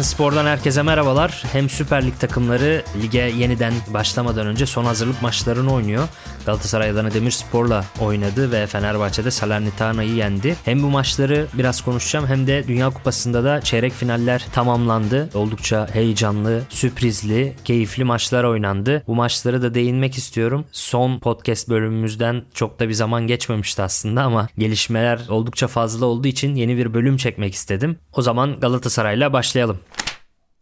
Trendspor'dan herkese merhabalar. Hem Süper Lig takımları lige yeniden başlamadan önce son hazırlık maçlarını oynuyor. Galatasaray Adana Demirspor'la oynadı ve Fenerbahçe'de Salernitana'yı yendi. Hem bu maçları biraz konuşacağım hem de Dünya Kupası'nda da çeyrek finaller tamamlandı. Oldukça heyecanlı, sürprizli, keyifli maçlar oynandı. Bu maçları da değinmek istiyorum. Son podcast bölümümüzden çok da bir zaman geçmemişti aslında ama gelişmeler oldukça fazla olduğu için yeni bir bölüm çekmek istedim. O zaman Galatasaray'la başlayalım.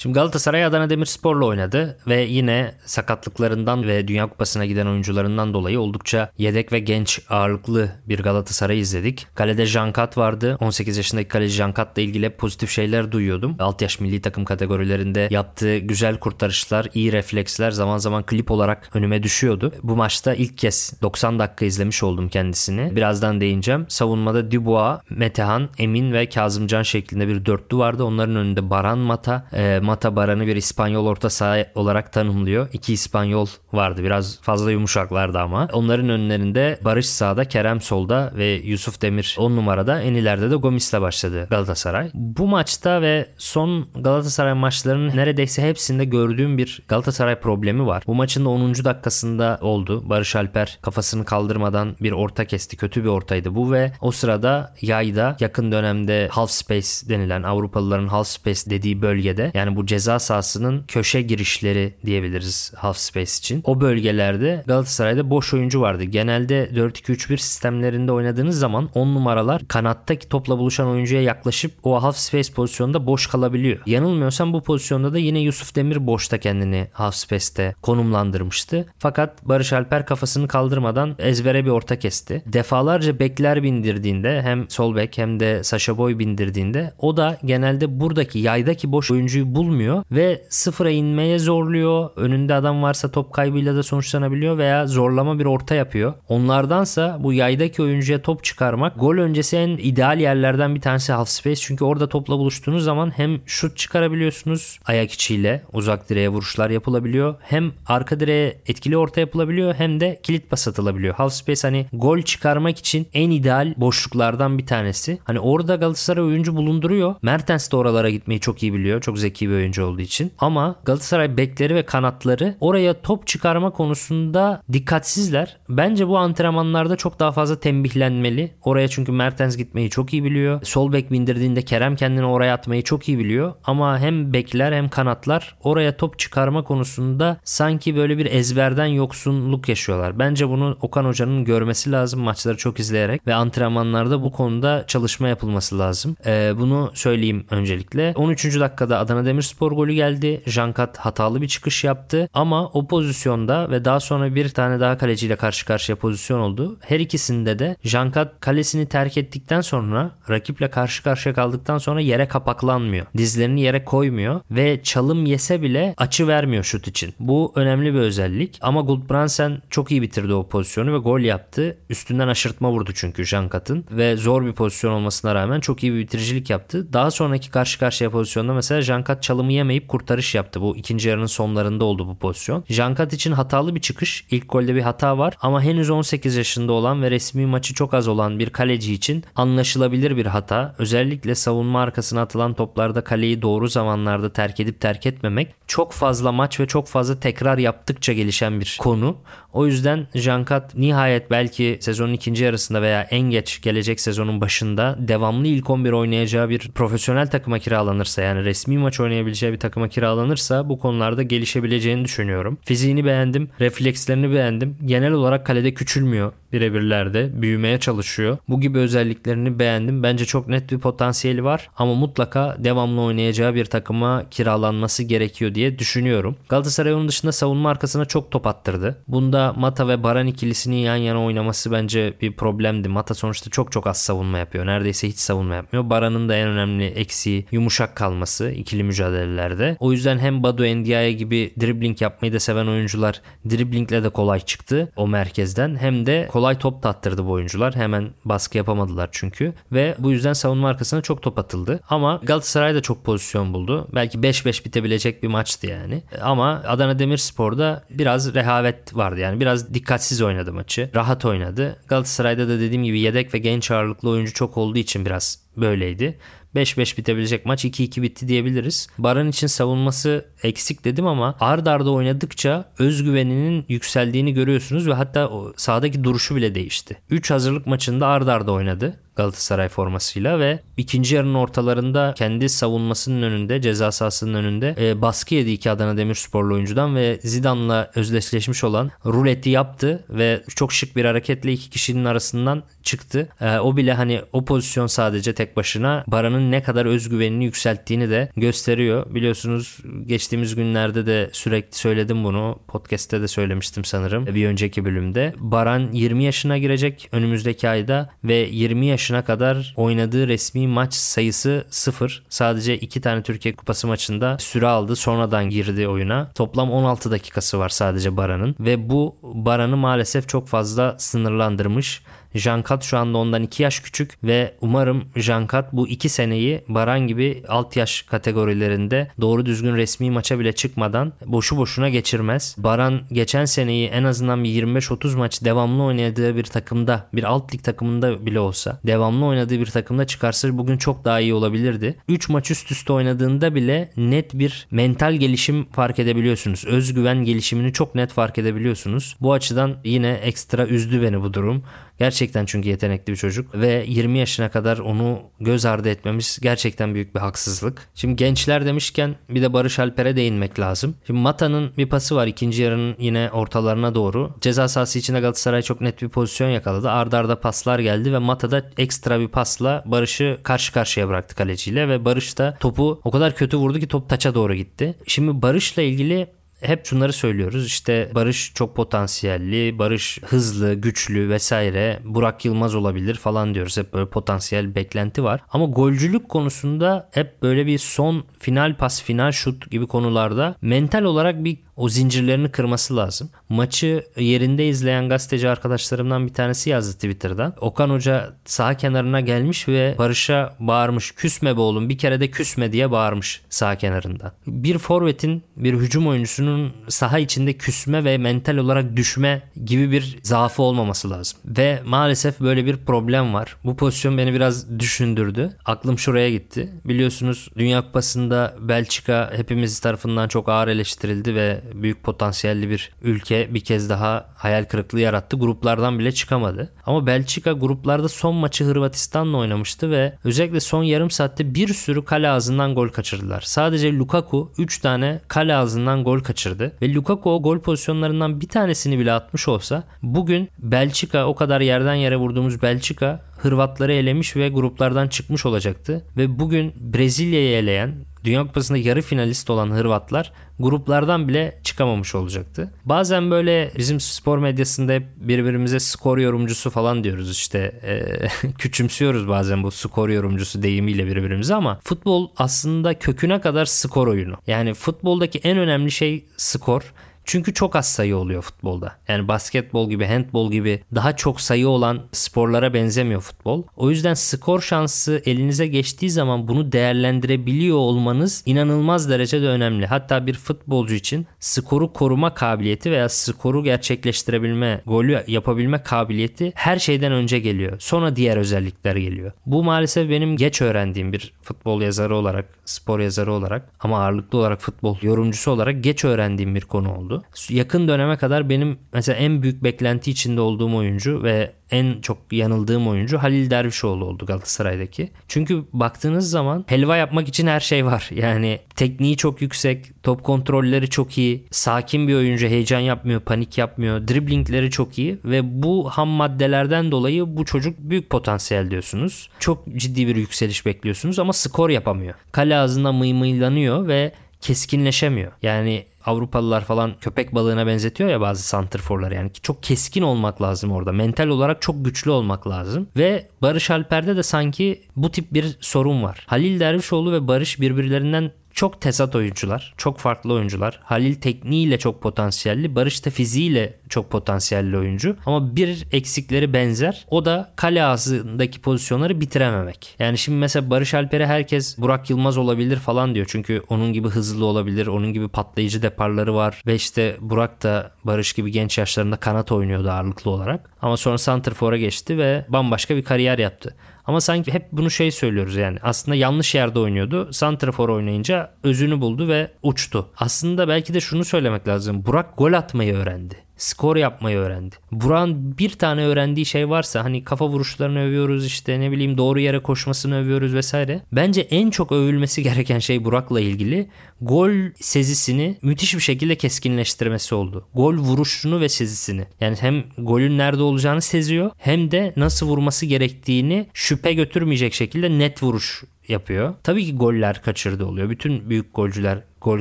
Şimdi Galatasaray Adana Demirspor'la oynadı ve yine sakatlıklarından ve Dünya Kupası'na giden oyuncularından dolayı oldukça yedek ve genç ağırlıklı bir Galatasaray izledik. Kalede Jankat vardı. 18 yaşındaki kaleci Jankat'la ilgili pozitif şeyler duyuyordum. Alt yaş milli takım kategorilerinde yaptığı güzel kurtarışlar, iyi refleksler zaman zaman klip olarak önüme düşüyordu. Bu maçta ilk kez 90 dakika izlemiş oldum kendisini. Birazdan değineceğim. Savunmada Dubois, Metehan, Emin ve Kazımcan şeklinde bir dörtlü vardı. Onların önünde Baran Mata, e, Mata Baran'ı bir İspanyol orta saha olarak tanımlıyor. İki İspanyol vardı. Biraz fazla yumuşaklardı ama. Onların önlerinde Barış sağda, Kerem solda ve Yusuf Demir 10 numarada. En ileride de Gomis'le başladı Galatasaray. Bu maçta ve son Galatasaray maçlarının neredeyse hepsinde gördüğüm bir Galatasaray problemi var. Bu maçın da 10. dakikasında oldu. Barış Alper kafasını kaldırmadan bir orta kesti. Kötü bir ortaydı bu ve o sırada yayda yakın dönemde half space denilen Avrupalıların half space dediği bölgede yani bu ceza sahasının köşe girişleri diyebiliriz half space için. O bölgelerde Galatasaray'da boş oyuncu vardı. Genelde 4-2-3-1 sistemlerinde oynadığınız zaman 10 numaralar kanattaki topla buluşan oyuncuya yaklaşıp o half space pozisyonunda boş kalabiliyor. Yanılmıyorsam bu pozisyonda da yine Yusuf Demir boşta kendini half space'te konumlandırmıştı. Fakat Barış Alper kafasını kaldırmadan ezbere bir orta kesti. Defalarca bekler bindirdiğinde hem sol bek hem de Sasha Boy bindirdiğinde o da genelde buradaki yaydaki boş oyuncuyu bulmuyor ve sıfıra inmeye zorluyor. Önünde adam varsa top kaybıyla da sonuçlanabiliyor veya zorlama bir orta yapıyor. Onlardansa bu yaydaki oyuncuya top çıkarmak gol öncesi en ideal yerlerden bir tanesi half space. Çünkü orada topla buluştuğunuz zaman hem şut çıkarabiliyorsunuz ayak içiyle uzak direğe vuruşlar yapılabiliyor. Hem arka direğe etkili orta yapılabiliyor hem de kilit pas atılabiliyor. Half space hani gol çıkarmak için en ideal boşluklardan bir tanesi. Hani orada Galatasaray oyuncu bulunduruyor. Mertens de oralara gitmeyi çok iyi biliyor. Çok zeki bir oyuncu olduğu için. Ama Galatasaray bekleri ve kanatları oraya top çıkarma konusunda dikkatsizler. Bence bu antrenmanlarda çok daha fazla tembihlenmeli. Oraya çünkü Mertens gitmeyi çok iyi biliyor. Sol bek bindirdiğinde Kerem kendini oraya atmayı çok iyi biliyor. Ama hem bekler hem kanatlar oraya top çıkarma konusunda sanki böyle bir ezberden yoksunluk yaşıyorlar. Bence bunu Okan Hoca'nın görmesi lazım maçları çok izleyerek ve antrenmanlarda bu konuda çalışma yapılması lazım. Ee, bunu söyleyeyim öncelikle. 13. dakikada Adana Demirspor golü geldi. Jankat hatalı bir çıkış yaptı ama o pozisyonda ve daha sonra bir tane daha kaleciyle karşı karşıya pozisyon oldu. Her ikisinde de Jankat kalesini terk ettikten sonra rakiple karşı karşıya kaldıktan sonra yere kapaklanmıyor. Dizlerini yere koymuyor ve çalım yese bile açı vermiyor şut için. Bu önemli bir özellik ama Gulbrandsen çok iyi bitirdi o pozisyonu ve gol yaptı. Üstünden aşırtma vurdu çünkü Jankat'ın ve zor bir pozisyon olmasına rağmen çok iyi bir bitiricilik yaptı. Daha sonraki karşı karşıya pozisyonda mesela Jankat çalımı yemeyip kurtarış yaptı. Bu ikinci yarının sonlarında oldu bu pozisyon. Jankat için hatalı bir çıkış. İlk golde bir hata var ama henüz 18 yaşında olan ve resmi maçı çok az olan bir kaleci için anlaşılabilir bir hata. Özellikle savunma arkasına atılan toplarda kaleyi doğru zamanlarda terk edip terk etmemek çok fazla maç ve çok fazla tekrar yaptıkça gelişen bir konu. O yüzden Jankat nihayet belki sezonun ikinci yarısında veya en geç gelecek sezonun başında devamlı ilk 11 oynayacağı bir profesyonel takıma kiralanırsa yani resmi maç oynayabileceği bir takıma kiralanırsa bu konularda gelişebileceğini düşünüyorum. Fiziğini beğendim, reflekslerini beğendim. Genel olarak kalede küçülmüyor. Birebirlerde büyümeye çalışıyor. Bu gibi özelliklerini beğendim. Bence çok net bir potansiyeli var ama mutlaka devamlı oynayacağı bir takıma kiralanması gerekiyor diye düşünüyorum. Galatasaray onun dışında savunma arkasına çok top attırdı. Bunda Mata ve Baran ikilisinin yan yana oynaması bence bir problemdi. Mata sonuçta çok çok az savunma yapıyor. Neredeyse hiç savunma yapmıyor. Baran'ın da en önemli eksiği yumuşak kalması ikili mücadelelerde. O yüzden hem Badu Endiaye gibi dribbling yapmayı da seven oyuncular driblingle de kolay çıktı o merkezden. Hem de kolay top tattırdı bu oyuncular. Hemen baskı yapamadılar çünkü. Ve bu yüzden savunma arkasına çok top atıldı. Ama Galatasaray da çok pozisyon buldu. Belki 5-5 bitebilecek bir maçtı yani. Ama Adana Demirspor'da biraz rehavet vardı yani. Biraz dikkatsiz oynadı maçı. Rahat oynadı. Galatasaray'da da dediğim gibi yedek ve genç ağırlıklı oyuncu çok olduğu için biraz böyleydi. 5-5 bitebilecek maç 2-2 bitti diyebiliriz. Baran için savunması eksik dedim ama ard arda oynadıkça özgüveninin yükseldiğini görüyorsunuz ve hatta sahadaki duruşu bile değişti. 3 hazırlık maçında ard arda oynadı. Galatasaray formasıyla ve ikinci yarının ortalarında kendi savunmasının önünde ceza sahasının önünde e, baskı yedi iki Adana Demirsporlu oyuncudan ve Zidane'la özdeşleşmiş olan ruleti yaptı ve çok şık bir hareketle iki kişinin arasından çıktı. E, o bile hani o pozisyon sadece tek başına Baran'ın ne kadar özgüvenini yükselttiğini de gösteriyor. Biliyorsunuz geçtiğimiz günlerde de sürekli söyledim bunu. Podcast'te de söylemiştim sanırım bir önceki bölümde. Baran 20 yaşına girecek önümüzdeki ayda ve 20 yaş yaşına kadar oynadığı resmi maç sayısı sıfır. Sadece iki tane Türkiye Kupası maçında süre aldı. Sonradan girdi oyuna. Toplam 16 dakikası var sadece Baran'ın. Ve bu Baran'ı maalesef çok fazla sınırlandırmış. Jankat şu anda ondan 2 yaş küçük ve umarım Jankat bu 2 seneyi Baran gibi alt yaş kategorilerinde doğru düzgün resmi maça bile çıkmadan boşu boşuna geçirmez. Baran geçen seneyi en azından bir 25-30 maç devamlı oynadığı bir takımda bir alt lig takımında bile olsa devamlı oynadığı bir takımda çıkarsa bugün çok daha iyi olabilirdi. 3 maç üst üste oynadığında bile net bir mental gelişim fark edebiliyorsunuz. Özgüven gelişimini çok net fark edebiliyorsunuz. Bu açıdan yine ekstra üzdü beni bu durum. Gerçekten çünkü yetenekli bir çocuk ve 20 yaşına kadar onu göz ardı etmemiz gerçekten büyük bir haksızlık. Şimdi gençler demişken bir de Barış Alper'e değinmek lazım. Şimdi Mata'nın bir pası var ikinci yarının yine ortalarına doğru. Ceza sahası içinde Galatasaray çok net bir pozisyon yakaladı. Arda arda paslar geldi ve Mata da ekstra bir pasla Barış'ı karşı karşıya bıraktı kaleciyle ve Barış da topu o kadar kötü vurdu ki top taça doğru gitti. Şimdi Barış'la ilgili hep şunları söylüyoruz. İşte Barış çok potansiyelli, Barış hızlı, güçlü vesaire. Burak Yılmaz olabilir falan diyoruz. Hep böyle potansiyel beklenti var. Ama golcülük konusunda hep böyle bir son final pas, final şut gibi konularda mental olarak bir o zincirlerini kırması lazım. Maçı yerinde izleyen gazeteci arkadaşlarımdan bir tanesi yazdı Twitter'dan. Okan Hoca sağ kenarına gelmiş ve Barış'a bağırmış küsme be oğlum bir kere de küsme diye bağırmış sağ kenarında. Bir forvetin bir hücum oyuncusunun saha içinde küsme ve mental olarak düşme gibi bir zaafı olmaması lazım. Ve maalesef böyle bir problem var. Bu pozisyon beni biraz düşündürdü. Aklım şuraya gitti. Biliyorsunuz Dünya Kupası'nda Belçika hepimiz tarafından çok ağır eleştirildi ve büyük potansiyelli bir ülke bir kez daha hayal kırıklığı yarattı. Gruplardan bile çıkamadı. Ama Belçika gruplarda son maçı Hırvatistan'la oynamıştı ve özellikle son yarım saatte bir sürü kale ağzından gol kaçırdılar. Sadece Lukaku 3 tane kale ağzından gol kaçırdı ve Lukaku o gol pozisyonlarından bir tanesini bile atmış olsa bugün Belçika o kadar yerden yere vurduğumuz Belçika Hırvatları elemiş ve gruplardan çıkmış olacaktı. Ve bugün Brezilya'yı eleyen Dünya Kupası'nda yarı finalist olan Hırvatlar gruplardan bile çıkamamış olacaktı. Bazen böyle bizim spor medyasında hep birbirimize skor yorumcusu falan diyoruz işte e, küçümsüyoruz bazen bu skor yorumcusu deyimiyle birbirimize ama futbol aslında köküne kadar skor oyunu. Yani futboldaki en önemli şey skor. Çünkü çok az sayı oluyor futbolda. Yani basketbol gibi, handbol gibi daha çok sayı olan sporlara benzemiyor futbol. O yüzden skor şansı elinize geçtiği zaman bunu değerlendirebiliyor olmanız inanılmaz derecede önemli. Hatta bir futbolcu için skoru koruma kabiliyeti veya skoru gerçekleştirebilme, golü yapabilme kabiliyeti her şeyden önce geliyor. Sonra diğer özellikler geliyor. Bu maalesef benim geç öğrendiğim bir futbol yazarı olarak, spor yazarı olarak ama ağırlıklı olarak futbol yorumcusu olarak geç öğrendiğim bir konu oldu. Yakın döneme kadar benim mesela en büyük beklenti içinde olduğum oyuncu ve en çok yanıldığım oyuncu Halil Dervişoğlu oldu Galatasaray'daki. Çünkü baktığınız zaman helva yapmak için her şey var. Yani tekniği çok yüksek, top kontrolleri çok iyi, sakin bir oyuncu, heyecan yapmıyor, panik yapmıyor, driblingleri çok iyi ve bu ham maddelerden dolayı bu çocuk büyük potansiyel diyorsunuz. Çok ciddi bir yükseliş bekliyorsunuz ama skor yapamıyor. Kale ağzında mıymıylanıyor ve keskinleşemiyor. Yani Avrupalılar falan köpek balığına benzetiyor ya bazı santrforlar yani çok keskin olmak lazım orada. Mental olarak çok güçlü olmak lazım. Ve Barış Alper'de de sanki bu tip bir sorun var. Halil Dervişoğlu ve Barış birbirlerinden çok tezat oyuncular. Çok farklı oyuncular. Halil tekniğiyle çok potansiyelli. Barış da fiziğiyle çok potansiyelli oyuncu. Ama bir eksikleri benzer. O da kale ağzındaki pozisyonları bitirememek. Yani şimdi mesela Barış Alper'e herkes Burak Yılmaz olabilir falan diyor. Çünkü onun gibi hızlı olabilir. Onun gibi patlayıcı deparları var. Ve işte Burak da Barış gibi genç yaşlarında kanat oynuyordu ağırlıklı olarak. Ama sonra Santrfor'a geçti ve bambaşka bir kariyer yaptı. Ama sanki hep bunu şey söylüyoruz yani. Aslında yanlış yerde oynuyordu. Santrafor oynayınca özünü buldu ve uçtu. Aslında belki de şunu söylemek lazım. Burak gol atmayı öğrendi skor yapmayı öğrendi. Buran bir tane öğrendiği şey varsa hani kafa vuruşlarını övüyoruz işte ne bileyim doğru yere koşmasını övüyoruz vesaire. Bence en çok övülmesi gereken şey Burak'la ilgili gol sezisini müthiş bir şekilde keskinleştirmesi oldu. Gol vuruşunu ve sezisini. Yani hem golün nerede olacağını seziyor hem de nasıl vurması gerektiğini şüphe götürmeyecek şekilde net vuruş yapıyor. Tabii ki goller kaçırdı oluyor. Bütün büyük golcüler gol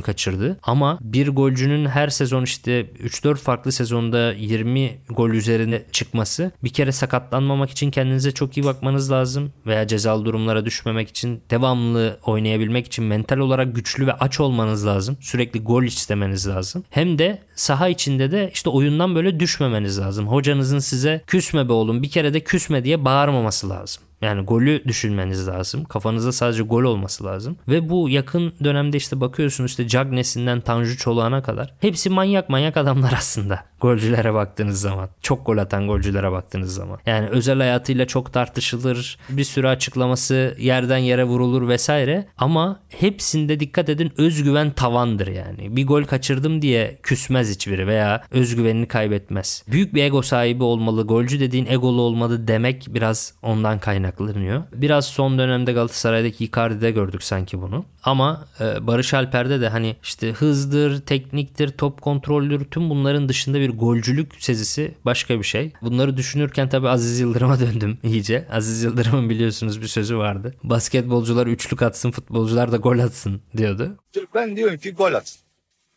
kaçırdı. Ama bir golcünün her sezon işte 3-4 farklı sezonda 20 gol üzerine çıkması bir kere sakatlanmamak için kendinize çok iyi bakmanız lazım veya cezalı durumlara düşmemek için devamlı oynayabilmek için mental olarak güçlü ve aç olmanız lazım. Sürekli gol istemeniz lazım. Hem de saha içinde de işte oyundan böyle düşmemeniz lazım. Hocanızın size küsme be oğlum bir kere de küsme diye bağırmaması lazım. Yani golü düşünmeniz lazım. Kafanızda sadece gol olması lazım. Ve bu yakın dönemde işte bakıyorsunuz işte Cagney'sinden Tanju Çolak'a kadar. Hepsi manyak manyak adamlar aslında. Golcülere baktığınız zaman. Çok gol atan golcülere baktığınız zaman. Yani özel hayatıyla çok tartışılır. Bir sürü açıklaması yerden yere vurulur vesaire. Ama hepsinde dikkat edin özgüven tavandır yani. Bir gol kaçırdım diye küsmez hiçbiri veya özgüvenini kaybetmez. Büyük bir ego sahibi olmalı. Golcü dediğin egolu olmalı demek biraz ondan kaynaklanıyor. Biraz son dönemde Galatasaray'daki Icardi'de gördük sanki bunu. Ama e, Barış Alper'de de hani işte hızdır, tekniktir, top kontroldür tüm bunların dışında bir golcülük sezisi başka bir şey. Bunları düşünürken tabii Aziz Yıldırım'a döndüm iyice. Aziz Yıldırım'ın biliyorsunuz bir sözü vardı. Basketbolcular üçlük atsın, futbolcular da gol atsın diyordu. Ben diyorum ki gol at.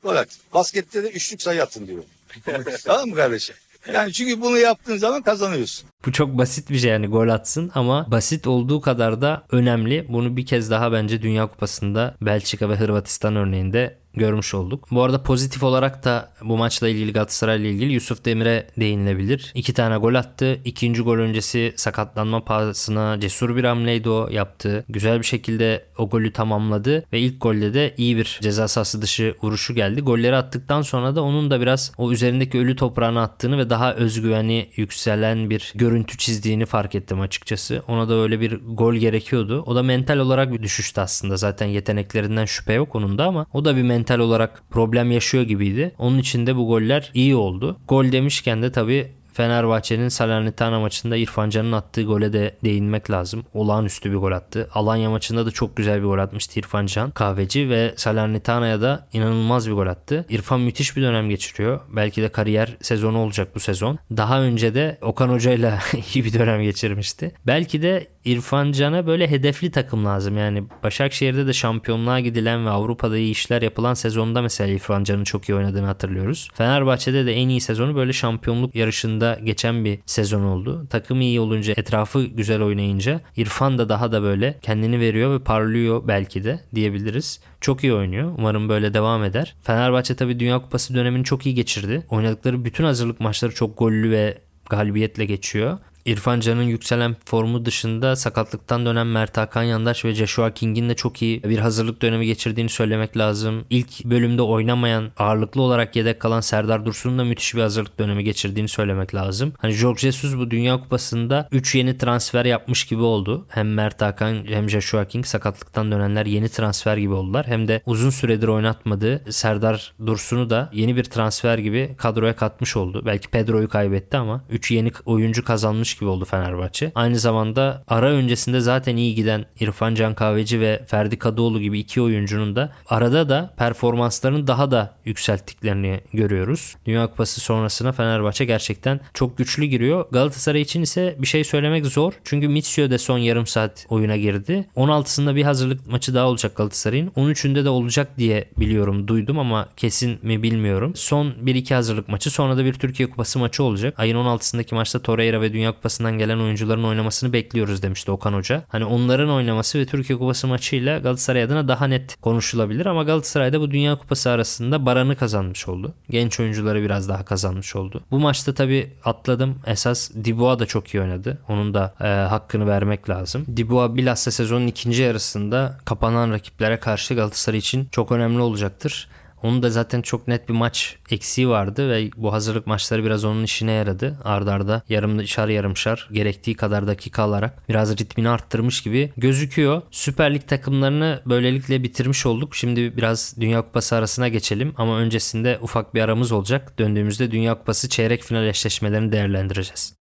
Gol at. Baskette de üçlük sayı atın diyorum. tamam mı kardeşim? Yani çünkü bunu yaptığın zaman kazanıyorsun. Bu çok basit bir şey yani gol atsın ama basit olduğu kadar da önemli. Bunu bir kez daha bence Dünya Kupası'nda Belçika ve Hırvatistan örneğinde görmüş olduk. Bu arada pozitif olarak da bu maçla ilgili Galatasaray ile ilgili Yusuf Demir'e değinilebilir. İki tane gol attı. İkinci gol öncesi sakatlanma pahasına cesur bir hamleydi o yaptı. Güzel bir şekilde o golü tamamladı ve ilk golde de iyi bir ceza sahası dışı vuruşu geldi. Golleri attıktan sonra da onun da biraz o üzerindeki ölü toprağını attığını ve daha özgüveni yükselen bir görüntü çizdiğini fark ettim açıkçası. Ona da öyle bir gol gerekiyordu. O da mental olarak bir düşüştü aslında. Zaten yeteneklerinden şüphe yok onun da ama o da bir mental olarak problem yaşıyor gibiydi. Onun için de bu goller iyi oldu. Gol demişken de tabii Fenerbahçe'nin Salernitana maçında İrfan Can'ın attığı gole de değinmek lazım. Olağanüstü bir gol attı. Alanya maçında da çok güzel bir gol atmıştı İrfan Can kahveci ve Salernitana'ya da inanılmaz bir gol attı. İrfan müthiş bir dönem geçiriyor. Belki de kariyer sezonu olacak bu sezon. Daha önce de Okan Hoca ile iyi bir dönem geçirmişti. Belki de İrfan Can'a böyle hedefli takım lazım. Yani Başakşehir'de de şampiyonluğa gidilen ve Avrupa'da iyi işler yapılan sezonda mesela İrfan Can'ın çok iyi oynadığını hatırlıyoruz. Fenerbahçe'de de en iyi sezonu böyle şampiyonluk yarışında geçen bir sezon oldu. Takım iyi olunca, etrafı güzel oynayınca İrfan da daha da böyle kendini veriyor ve parlıyor belki de diyebiliriz. Çok iyi oynuyor. Umarım böyle devam eder. Fenerbahçe tabii Dünya Kupası dönemini çok iyi geçirdi. Oynadıkları bütün hazırlık maçları çok gollü ve galibiyetle geçiyor. İrfan Can'ın yükselen formu dışında sakatlıktan dönen Mert Hakan Yandaş ve Joshua King'in de çok iyi bir hazırlık dönemi geçirdiğini söylemek lazım. İlk bölümde oynamayan, ağırlıklı olarak yedek kalan Serdar Dursun'un da müthiş bir hazırlık dönemi geçirdiğini söylemek lazım. Hani Jorge Jesus bu Dünya Kupası'nda 3 yeni transfer yapmış gibi oldu. Hem Mert Hakan hem Joshua King sakatlıktan dönenler yeni transfer gibi oldular. Hem de uzun süredir oynatmadığı Serdar Dursun'u da yeni bir transfer gibi kadroya katmış oldu. Belki Pedro'yu kaybetti ama 3 yeni oyuncu kazanmış atlatmış gibi oldu Fenerbahçe. Aynı zamanda ara öncesinde zaten iyi giden İrfan Can Kahveci ve Ferdi Kadıoğlu gibi iki oyuncunun da arada da performanslarını daha da yükselttiklerini görüyoruz. Dünya Kupası sonrasına Fenerbahçe gerçekten çok güçlü giriyor. Galatasaray için ise bir şey söylemek zor. Çünkü Mitsio de son yarım saat oyuna girdi. 16'sında bir hazırlık maçı daha olacak Galatasaray'ın. 13'ünde de olacak diye biliyorum, duydum ama kesin mi bilmiyorum. Son 1-2 hazırlık maçı sonra da bir Türkiye Kupası maçı olacak. Ayın 16'sındaki maçta Torreira ve Dünya Kupası'ndan gelen oyuncuların oynamasını bekliyoruz demişti Okan Hoca. Hani onların oynaması ve Türkiye Kupası maçıyla Galatasaray adına daha net konuşulabilir ama Galatasaray'da bu Dünya Kupası arasında Baran'ı kazanmış oldu. Genç oyuncuları biraz daha kazanmış oldu. Bu maçta tabii atladım. Esas Diboa da çok iyi oynadı. Onun da e, hakkını vermek lazım. Diboa bilhassa sezonun ikinci yarısında kapanan rakiplere karşı Galatasaray için çok önemli olacaktır. Onun da zaten çok net bir maç eksiği vardı ve bu hazırlık maçları biraz onun işine yaradı. Ardarda arda yarımşar yarımşar gerektiği kadar dakika alarak biraz ritmini arttırmış gibi gözüküyor. Süper Lig takımlarını böylelikle bitirmiş olduk. Şimdi biraz Dünya Kupası arasına geçelim ama öncesinde ufak bir aramız olacak. Döndüğümüzde Dünya Kupası çeyrek final eşleşmelerini değerlendireceğiz.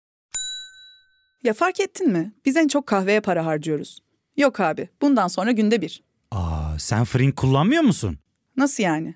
Ya fark ettin mi? Biz en çok kahveye para harcıyoruz. Yok abi, bundan sonra günde bir. Aa, sen Frink kullanmıyor musun? Nasıl yani?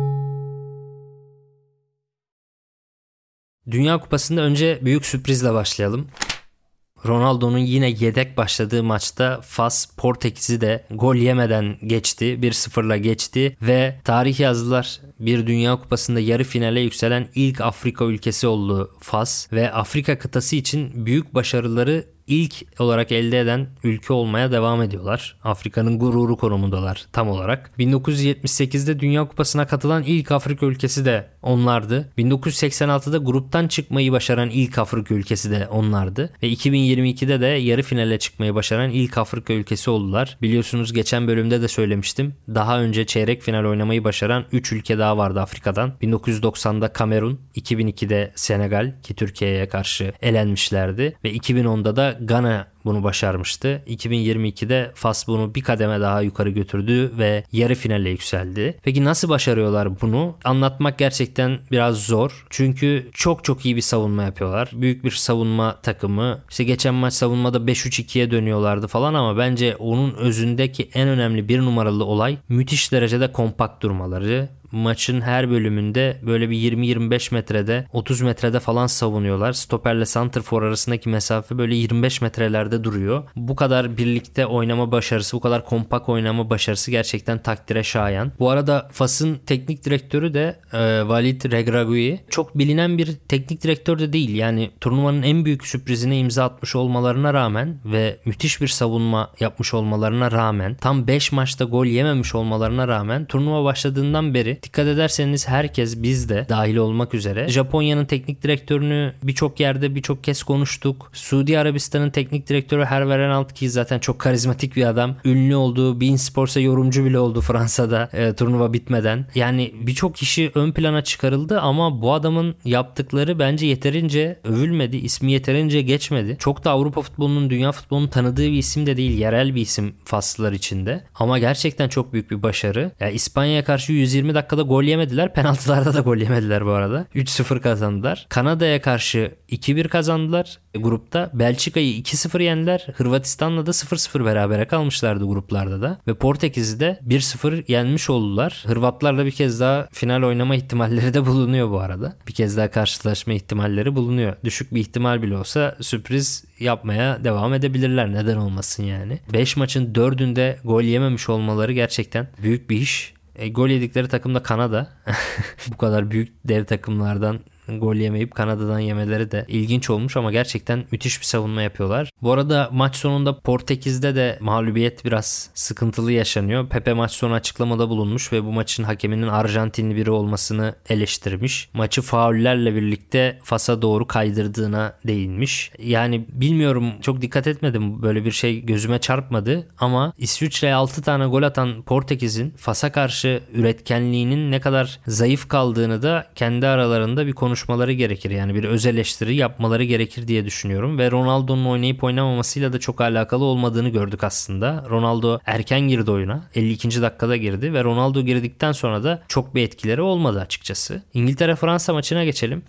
Dünya Kupası'nda önce büyük sürprizle başlayalım. Ronaldo'nun yine yedek başladığı maçta Fas Portekiz'i de gol yemeden geçti. 1-0'la geçti ve tarih yazdılar. Bir Dünya Kupası'nda yarı finale yükselen ilk Afrika ülkesi oldu Fas ve Afrika kıtası için büyük başarıları ilk olarak elde eden ülke olmaya devam ediyorlar. Afrika'nın gururu konumundalar tam olarak. 1978'de Dünya Kupası'na katılan ilk Afrika ülkesi de onlardı. 1986'da gruptan çıkmayı başaran ilk Afrika ülkesi de onlardı. Ve 2022'de de yarı finale çıkmayı başaran ilk Afrika ülkesi oldular. Biliyorsunuz geçen bölümde de söylemiştim. Daha önce çeyrek final oynamayı başaran 3 ülke daha vardı Afrika'dan. 1990'da Kamerun, 2002'de Senegal ki Türkiye'ye karşı elenmişlerdi ve 2010'da da Gana bunu başarmıştı. 2022'de Fas bunu bir kademe daha yukarı götürdü ve yarı finale yükseldi. Peki nasıl başarıyorlar bunu? Anlatmak gerçekten biraz zor. Çünkü çok çok iyi bir savunma yapıyorlar. Büyük bir savunma takımı. İşte geçen maç savunmada 5-3-2'ye dönüyorlardı falan ama bence onun özündeki en önemli bir numaralı olay müthiş derecede kompakt durmaları maçın her bölümünde böyle bir 20-25 metrede 30 metrede falan savunuyorlar. Stoperle Santrfor arasındaki mesafe böyle 25 metrelerde duruyor. Bu kadar birlikte oynama başarısı, bu kadar kompak oynama başarısı gerçekten takdire şayan. Bu arada Fas'ın teknik direktörü de e, Walid Regragui çok bilinen bir teknik direktör de değil. Yani turnuvanın en büyük sürprizine imza atmış olmalarına rağmen ve müthiş bir savunma yapmış olmalarına rağmen tam 5 maçta gol yememiş olmalarına rağmen turnuva başladığından beri Dikkat ederseniz herkes biz de dahil olmak üzere Japonya'nın teknik direktörünü birçok yerde birçok kez konuştuk. Suudi Arabistan'ın teknik direktörü Hervé Renald ki zaten çok karizmatik bir adam. Ünlü olduğu Bein Sports'a yorumcu bile oldu Fransa'da e, turnuva bitmeden. Yani birçok kişi ön plana çıkarıldı ama bu adamın yaptıkları bence yeterince övülmedi. ismi yeterince geçmedi. Çok da Avrupa futbolunun, dünya futbolunun tanıdığı bir isim de değil. Yerel bir isim Faslılar içinde. Ama gerçekten çok büyük bir başarı. Yani İspanya'ya karşı 120 dakika dakikada gol yemediler. Penaltılarda da gol yemediler bu arada. 3-0 kazandılar. Kanada'ya karşı 2-1 kazandılar grupta. Belçika'yı 2-0 yendiler. Hırvatistan'la da 0-0 berabere kalmışlardı gruplarda da. Ve Portekiz'i de 1-0 yenmiş oldular. Hırvatlarla bir kez daha final oynama ihtimalleri de bulunuyor bu arada. Bir kez daha karşılaşma ihtimalleri bulunuyor. Düşük bir ihtimal bile olsa sürpriz yapmaya devam edebilirler. Neden olmasın yani. 5 maçın 4'ünde gol yememiş olmaları gerçekten büyük bir iş. E, gol yedikleri takım da Kanada. Bu kadar büyük dev takımlardan gol yemeyip Kanada'dan yemeleri de ilginç olmuş ama gerçekten müthiş bir savunma yapıyorlar. Bu arada maç sonunda Portekiz'de de mağlubiyet biraz sıkıntılı yaşanıyor. Pepe maç sonu açıklamada bulunmuş ve bu maçın hakeminin Arjantinli biri olmasını eleştirmiş. Maçı faullerle birlikte Fas'a doğru kaydırdığına değinmiş. Yani bilmiyorum çok dikkat etmedim böyle bir şey gözüme çarpmadı ama İsviçre'ye 6 tane gol atan Portekiz'in Fas'a karşı üretkenliğinin ne kadar zayıf kaldığını da kendi aralarında bir konuşmaları gerekir. Yani bir öz eleştiri yapmaları gerekir diye düşünüyorum ve Ronaldo'nun oynayıp oynamamasıyla da çok alakalı olmadığını gördük aslında. Ronaldo erken girdi oyuna. 52. dakikada girdi ve Ronaldo girdikten sonra da çok bir etkileri olmadı açıkçası. İngiltere-Fransa maçına geçelim.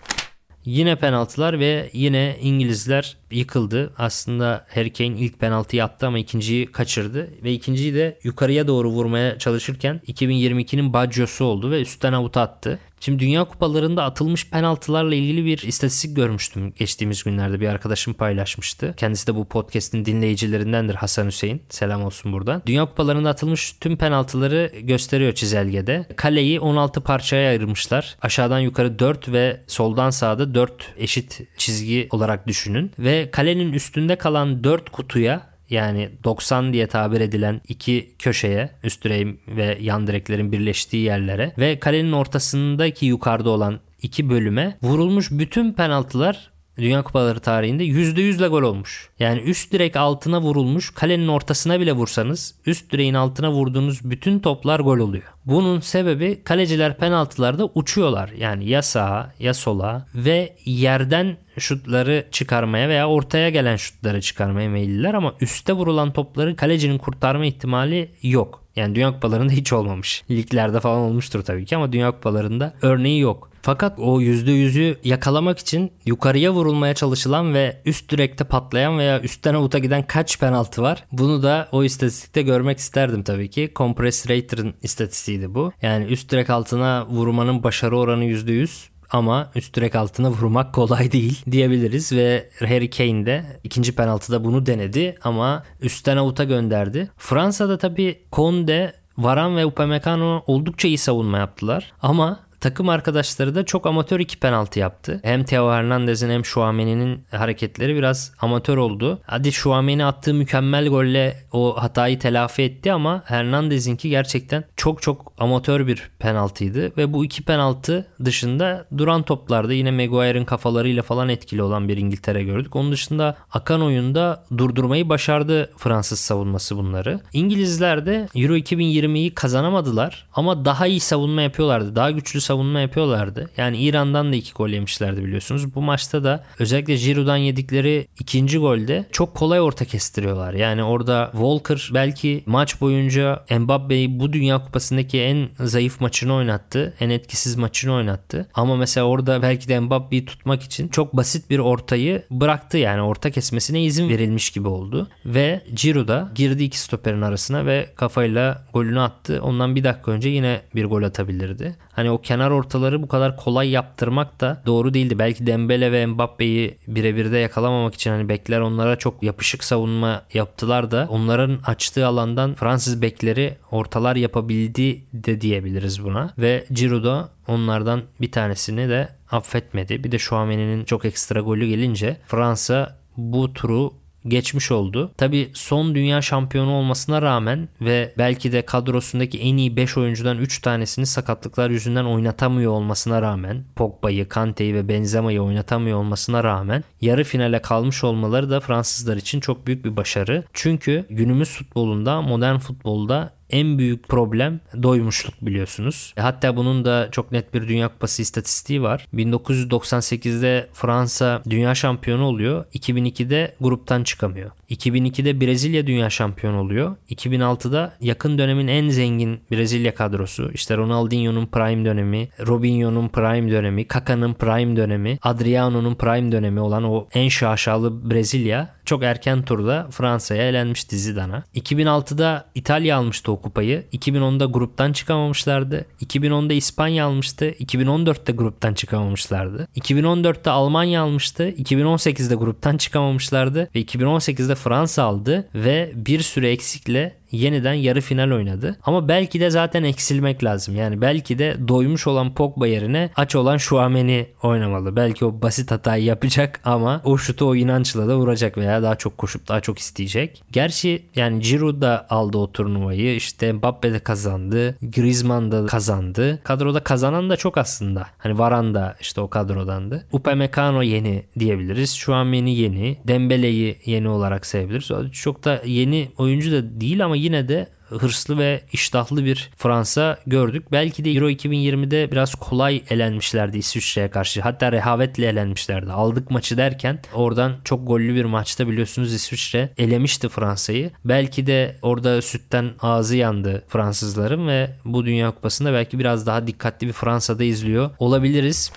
Yine penaltılar ve yine İngilizler yıkıldı. Aslında Harry Kane ilk penaltıyı attı ama ikinciyi kaçırdı. Ve ikinciyi de yukarıya doğru vurmaya çalışırken 2022'nin Baggio'su oldu ve üstten avuta attı. Şimdi Dünya Kupalarında atılmış penaltılarla ilgili bir istatistik görmüştüm geçtiğimiz günlerde bir arkadaşım paylaşmıştı. Kendisi de bu podcast'in dinleyicilerindendir Hasan Hüseyin. Selam olsun buradan. Dünya Kupalarında atılmış tüm penaltıları gösteriyor çizelgede. Kaleyi 16 parçaya ayırmışlar. Aşağıdan yukarı 4 ve soldan sağda 4 eşit çizgi olarak düşünün. Kalenin üstünde kalan 4 kutuya yani 90 diye tabir edilen iki köşeye üst direğin ve yan direklerin birleştiği yerlere ve kalenin ortasındaki yukarıda olan iki bölüme vurulmuş bütün penaltılar Dünya Kupaları tarihinde %100'le gol olmuş. Yani üst direk altına vurulmuş kalenin ortasına bile vursanız üst direğin altına vurduğunuz bütün toplar gol oluyor. Bunun sebebi kaleciler penaltılarda uçuyorlar. Yani ya sağa ya sola ve yerden şutları çıkarmaya veya ortaya gelen şutları çıkarmaya meyilliler ama üste vurulan topları kalecinin kurtarma ihtimali yok. Yani Dünya Kupalarında hiç olmamış. Liglerde falan olmuştur tabii ki ama Dünya Kupalarında örneği yok. Fakat o %100'ü yakalamak için yukarıya vurulmaya çalışılan ve üst direkte patlayan veya üstten avuta giden kaç penaltı var? Bunu da o istatistikte görmek isterdim tabii ki. Compress Rater'ın istatistiğiydi bu. Yani üst direk altına vurmanın başarı oranı %100 ama üst direk altına vurmak kolay değil diyebiliriz ve Harry Kane de ikinci penaltıda bunu denedi ama üstten avuta gönderdi. Fransa'da tabii Conde, Varan ve Upamecano oldukça iyi savunma yaptılar ama Takım arkadaşları da çok amatör iki penaltı yaptı. Hem Theo Hernandez'in hem Şuameni'nin hareketleri biraz amatör oldu. Hadi Şuameni attığı mükemmel golle o hatayı telafi etti ama Hernandez'inki gerçekten çok çok amatör bir penaltıydı. Ve bu iki penaltı dışında duran toplarda yine Maguire'ın kafalarıyla falan etkili olan bir İngiltere gördük. Onun dışında akan oyunda durdurmayı başardı Fransız savunması bunları. İngilizler de Euro 2020'yi kazanamadılar ama daha iyi savunma yapıyorlardı. Daha güçlü savunma yapıyorlardı. Yani İran'dan da iki gol yemişlerdi biliyorsunuz. Bu maçta da özellikle Giroud'dan yedikleri ikinci golde çok kolay orta kestiriyorlar. Yani orada Walker belki maç boyunca Mbappe'yi bu Dünya Kupası'ndaki en zayıf maçını oynattı. En etkisiz maçını oynattı. Ama mesela orada belki de Mbappe'yi tutmak için çok basit bir ortayı bıraktı. Yani orta kesmesine izin verilmiş gibi oldu. Ve Giroud da girdi iki stoperin arasına ve kafayla golünü attı. Ondan bir dakika önce yine bir gol atabilirdi. Hani o kenar ortaları bu kadar kolay yaptırmak da doğru değildi. Belki Dembele ve Mbappe'yi birebir de yakalamamak için hani bekler onlara çok yapışık savunma yaptılar da onların açtığı alandan Fransız bekleri ortalar yapabildi de diyebiliriz buna. Ve Giroud onlardan bir tanesini de affetmedi. Bir de Chouameni'nin çok ekstra golü gelince Fransa bu turu geçmiş oldu. Tabi son dünya şampiyonu olmasına rağmen ve belki de kadrosundaki en iyi 5 oyuncudan 3 tanesini sakatlıklar yüzünden oynatamıyor olmasına rağmen Pogba'yı, Kante'yi ve Benzema'yı oynatamıyor olmasına rağmen yarı finale kalmış olmaları da Fransızlar için çok büyük bir başarı. Çünkü günümüz futbolunda, modern futbolda en büyük problem doymuşluk biliyorsunuz. Hatta bunun da çok net bir Dünya Kupası istatistiği var. 1998'de Fransa dünya şampiyonu oluyor. 2002'de gruptan çıkamıyor. 2002'de Brezilya dünya şampiyonu oluyor. 2006'da yakın dönemin en zengin Brezilya kadrosu. İşte Ronaldinho'nun prime dönemi, Robinho'nun prime dönemi, Kaka'nın prime dönemi, Adriano'nun prime dönemi olan o en şaşalı Brezilya çok erken turda Fransa'ya elenmişti Zidane'a. 2006'da İtalya almıştı o kupayı. 2010'da gruptan çıkamamışlardı. 2010'da İspanya almıştı. 2014'te gruptan çıkamamışlardı. 2014'te Almanya almıştı. 2018'de gruptan çıkamamışlardı ve 2018'de Fransa aldı ve bir süre eksikle yeniden yarı final oynadı. Ama belki de zaten eksilmek lazım. Yani belki de doymuş olan Pogba yerine aç olan Şuameni oynamalı. Belki o basit hatayı yapacak ama o şutu o inançla da vuracak veya daha çok koşup daha çok isteyecek. Gerçi yani Giroud da aldı o turnuvayı. İşte Mbappe de kazandı. Griezmann da kazandı. Kadroda kazanan da çok aslında. Hani Varan da işte o kadrodandı. Upamecano yeni diyebiliriz. Şuameni yeni. Dembele'yi yeni olarak sayabiliriz. Çok da yeni oyuncu da değil ama yine de hırslı ve iştahlı bir Fransa gördük. Belki de Euro 2020'de biraz kolay elenmişlerdi İsviçre'ye karşı. Hatta rehavetle elenmişlerdi. Aldık maçı derken oradan çok gollü bir maçta biliyorsunuz İsviçre elemişti Fransa'yı. Belki de orada sütten ağzı yandı Fransızların ve bu Dünya Kupası'nda belki biraz daha dikkatli bir Fransa'da izliyor olabiliriz.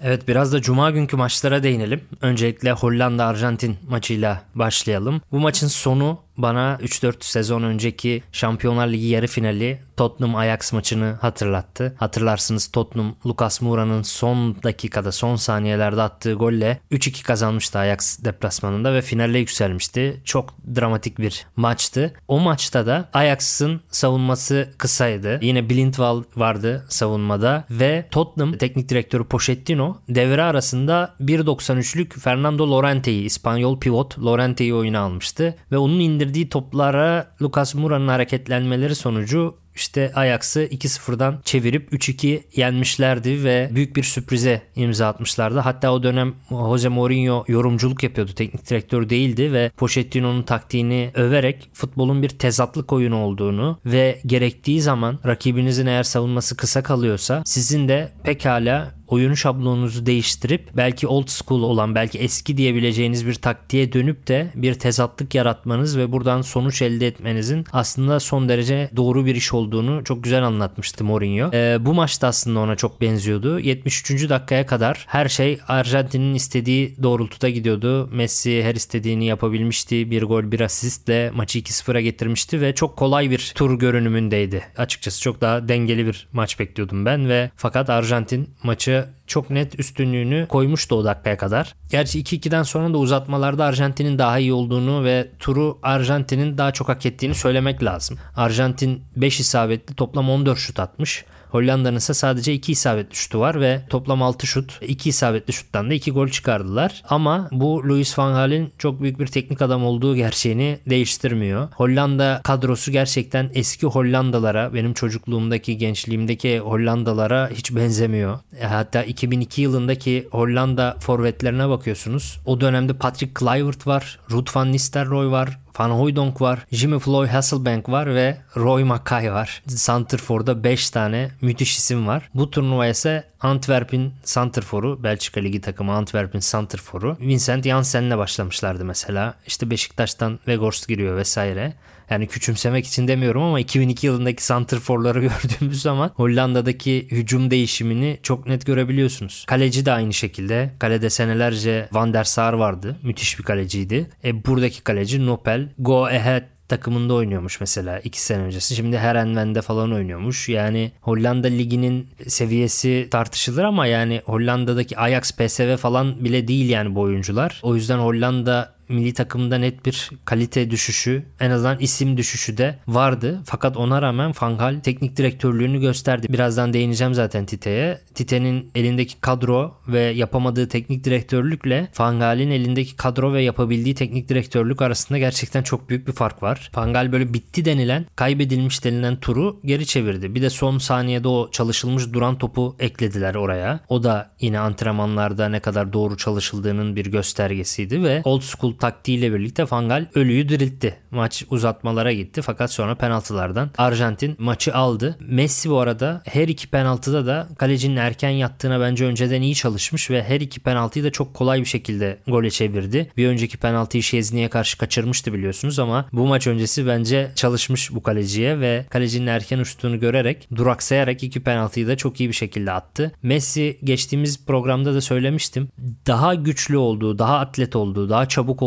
Evet biraz da cuma günkü maçlara değinelim. Öncelikle Hollanda-Arjantin maçıyla başlayalım. Bu maçın sonu bana 3-4 sezon önceki Şampiyonlar Ligi yarı finali Tottenham Ajax maçını hatırlattı. Hatırlarsınız Tottenham Lucas Moura'nın son dakikada son saniyelerde attığı golle 3-2 kazanmıştı Ajax deplasmanında ve finale yükselmişti. Çok dramatik bir maçtı. O maçta da Ajax'ın savunması kısaydı. Yine Blindwall vardı savunmada ve Tottenham teknik direktörü Pochettino devre arasında 1.93'lük Fernando Llorente'yi İspanyol pivot Llorente'yi oyuna almıştı ve onun indirdiği toplara Lucas Moura'nın hareketlenmeleri sonucu işte Ajax'ı 2-0'dan çevirip 3-2 yenmişlerdi ve büyük bir sürprize imza atmışlardı. Hatta o dönem Jose Mourinho yorumculuk yapıyordu. Teknik direktör değildi ve Pochettino'nun taktiğini överek futbolun bir tezatlık oyunu olduğunu ve gerektiği zaman rakibinizin eğer savunması kısa kalıyorsa sizin de pekala oyun şablonunuzu değiştirip belki old school olan belki eski diyebileceğiniz bir taktiğe dönüp de bir tezatlık yaratmanız ve buradan sonuç elde etmenizin aslında son derece doğru bir iş olduğunu çok güzel anlatmıştı Mourinho. Ee, bu maçta aslında ona çok benziyordu. 73. dakikaya kadar her şey Arjantin'in istediği doğrultuda gidiyordu. Messi her istediğini yapabilmişti. Bir gol bir asistle maçı 2-0'a getirmişti ve çok kolay bir tur görünümündeydi. Açıkçası çok daha dengeli bir maç bekliyordum ben ve fakat Arjantin maçı çok net üstünlüğünü koymuştu o dakikaya kadar. Gerçi 2-2'den sonra da uzatmalarda Arjantin'in daha iyi olduğunu ve turu Arjantin'in daha çok hak ettiğini söylemek lazım. Arjantin 5 isabetli toplam 14 şut atmış. Hollanda'nın ise sadece 2 isabetli şutu var ve toplam 6 şut. 2 isabetli şuttan da 2 gol çıkardılar. Ama bu Louis van Gaal'in çok büyük bir teknik adam olduğu gerçeğini değiştirmiyor. Hollanda kadrosu gerçekten eski Hollandalara, benim çocukluğumdaki, gençliğimdeki Hollandalara hiç benzemiyor. E, hatta 2002 yılındaki Hollanda forvetlerine bakıyorsunuz. O dönemde Patrick Kluivert var, Ruud van Nistelrooy var, Van Hooijdonk var, Jimmy Floyd Hasselbank var ve Roy Mackay var. Santrfor'da 5 tane müthiş isim var. Bu turnuva ise Antwerp'in Santrfor'u, Belçika Ligi takımı Antwerp'in Santrfor'u Vincent Janssen'le başlamışlardı mesela. İşte Beşiktaş'tan Weghorst giriyor vesaire. Yani küçümsemek için demiyorum ama 2002 yılındaki santrforları gördüğümüz zaman Hollanda'daki hücum değişimini çok net görebiliyorsunuz. Kaleci de aynı şekilde. Kalede senelerce Van der Sar vardı. Müthiş bir kaleciydi. E, buradaki kaleci Nopel. Go Ahead takımında oynuyormuş mesela iki sene öncesi. Şimdi Herenven'de falan oynuyormuş. Yani Hollanda liginin seviyesi tartışılır ama yani Hollanda'daki Ajax, PSV falan bile değil yani bu oyuncular. O yüzden Hollanda milli takımda net bir kalite düşüşü en azından isim düşüşü de vardı. Fakat ona rağmen Fangal teknik direktörlüğünü gösterdi. Birazdan değineceğim zaten Tite'ye. Tite'nin elindeki kadro ve yapamadığı teknik direktörlükle Fangal'in elindeki kadro ve yapabildiği teknik direktörlük arasında gerçekten çok büyük bir fark var. Fangal böyle bitti denilen, kaybedilmiş denilen turu geri çevirdi. Bir de son saniyede o çalışılmış duran topu eklediler oraya. O da yine antrenmanlarda ne kadar doğru çalışıldığının bir göstergesiydi ve old school taktiğiyle birlikte Fangal ölüyü diriltti. Maç uzatmalara gitti fakat sonra penaltılardan Arjantin maçı aldı. Messi bu arada her iki penaltıda da kalecinin erken yattığına bence önceden iyi çalışmış ve her iki penaltıyı da çok kolay bir şekilde gole çevirdi. Bir önceki penaltıyı Şezni'ye karşı kaçırmıştı biliyorsunuz ama bu maç öncesi bence çalışmış bu kaleciye ve kalecinin erken uçtuğunu görerek duraksayarak iki penaltıyı da çok iyi bir şekilde attı. Messi geçtiğimiz programda da söylemiştim. Daha güçlü olduğu, daha atlet olduğu, daha çabuk olduğu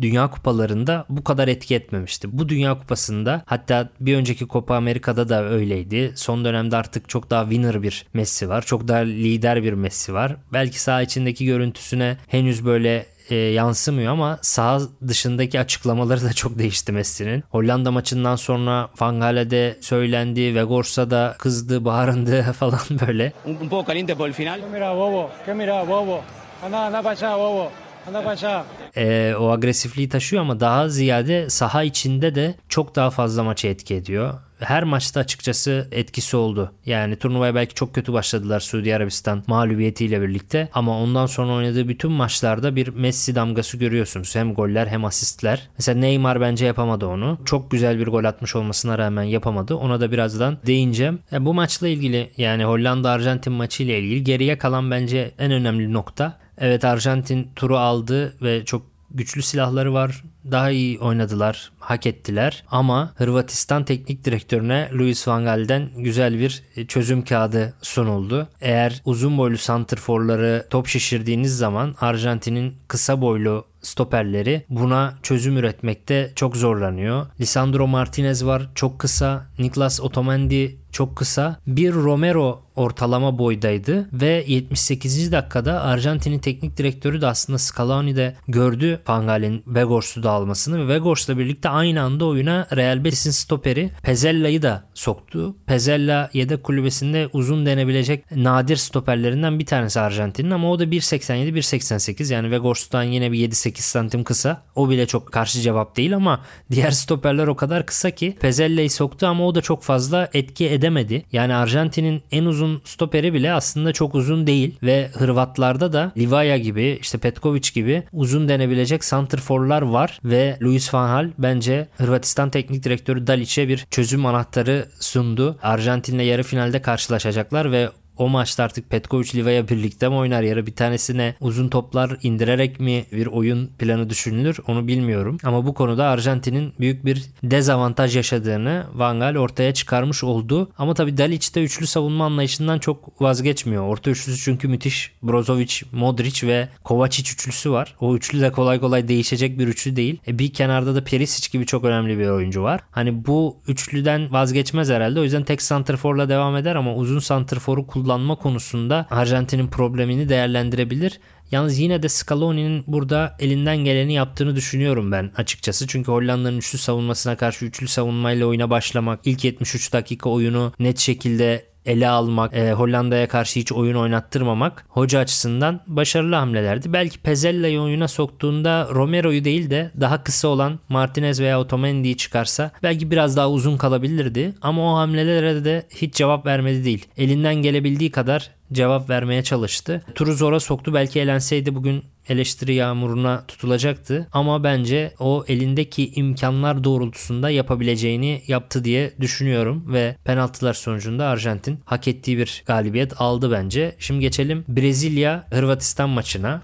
Dünya Kupalarında bu kadar etki etmemişti. Bu Dünya Kupası'nda hatta bir önceki Copa Amerika'da da öyleydi. Son dönemde artık çok daha winner bir Messi var. Çok daha lider bir Messi var. Belki saha içindeki görüntüsüne henüz böyle e, yansımıyor ama saha dışındaki açıklamaları da çok değişti Messi'nin. Hollanda maçından sonra Van Gaal'e söylendi, Vegors'a da kızdı, bağırındı falan böyle. Un, poco caliente por el final. ¿Qué mira, bobo? ¿Qué mira, bobo? Anda, anda para allá, bobo. Anda para allá. e, o agresifliği taşıyor ama daha ziyade saha içinde de çok daha fazla maçı etki ediyor. Her maçta açıkçası etkisi oldu. Yani turnuvaya belki çok kötü başladılar Suudi Arabistan mağlubiyetiyle birlikte ama ondan sonra oynadığı bütün maçlarda bir Messi damgası görüyorsunuz. Hem goller hem asistler. Mesela Neymar bence yapamadı onu. Çok güzel bir gol atmış olmasına rağmen yapamadı. Ona da birazdan değineceğim. Ya bu maçla ilgili yani Hollanda Arjantin maçı ile ilgili geriye kalan bence en önemli nokta Evet Arjantin turu aldı ve çok güçlü silahları var. Daha iyi oynadılar, hak ettiler. Ama Hırvatistan teknik direktörüne Luis Van Gaal'den güzel bir çözüm kağıdı sunuldu. Eğer uzun boylu santrforları top şişirdiğiniz zaman Arjantin'in kısa boylu stoperleri buna çözüm üretmekte çok zorlanıyor. Lisandro Martinez var çok kısa. Niklas Otamendi çok kısa. Bir Romero ortalama boydaydı ve 78. dakikada Arjantin'in teknik direktörü de aslında Scaloni de gördü Van Gaal'in Vegors'u da almasını ve Vegors'la birlikte aynı anda oyuna Real Betis'in stoperi Pezella'yı da soktu. Pezella yedek kulübesinde uzun denebilecek nadir stoperlerinden bir tanesi Arjantin'in ama o da 1.87 1.88 yani Vegors'tan yine bir 7-8 santim kısa. O bile çok karşı cevap değil ama diğer stoperler o kadar kısa ki Pezella'yı soktu ama o da çok fazla etki edemedi. Yani Arjantin'in en uzun stoperi bile aslında çok uzun değil ve Hırvatlarda da Livaya gibi işte Petkovic gibi uzun denebilecek santrforlar var ve Luis Van Gaal bence Hırvatistan teknik direktörü Dalic'e bir çözüm anahtarı sundu. Arjantin'le yarı finalde karşılaşacaklar ve o maçta artık Petkovic Livaya birlikte mi oynar ya da bir tanesine uzun toplar indirerek mi bir oyun planı düşünülür onu bilmiyorum. Ama bu konuda Arjantin'in büyük bir dezavantaj yaşadığını Van Gaal ortaya çıkarmış oldu. Ama tabii Dalic de üçlü savunma anlayışından çok vazgeçmiyor. Orta üçlüsü çünkü müthiş. Brozovic, Modric ve Kovacic üçlüsü var. O üçlü de kolay kolay değişecek bir üçlü değil. E bir kenarda da Perisic gibi çok önemli bir oyuncu var. Hani bu üçlüden vazgeçmez herhalde. O yüzden tek santrforla devam eder ama uzun santrforu kullanma konusunda Arjantin'in problemini değerlendirebilir. Yalnız yine de Scaloni'nin burada elinden geleni yaptığını düşünüyorum ben açıkçası. Çünkü Hollanda'nın üçlü savunmasına karşı üçlü savunmayla oyuna başlamak, ilk 73 dakika oyunu net şekilde ele almak, e, Hollanda'ya karşı hiç oyun oynattırmamak hoca açısından başarılı hamlelerdi. Belki Pezzella'yı oyuna soktuğunda Romero'yu değil de daha kısa olan Martinez veya Otamendi'yi çıkarsa belki biraz daha uzun kalabilirdi. Ama o hamlelere de hiç cevap vermedi değil. Elinden gelebildiği kadar cevap vermeye çalıştı. Turu zora soktu. Belki elenseydi bugün eleştiri yağmuruna tutulacaktı. Ama bence o elindeki imkanlar doğrultusunda yapabileceğini yaptı diye düşünüyorum ve penaltılar sonucunda Arjantin hak ettiği bir galibiyet aldı bence. Şimdi geçelim Brezilya Hırvatistan maçına.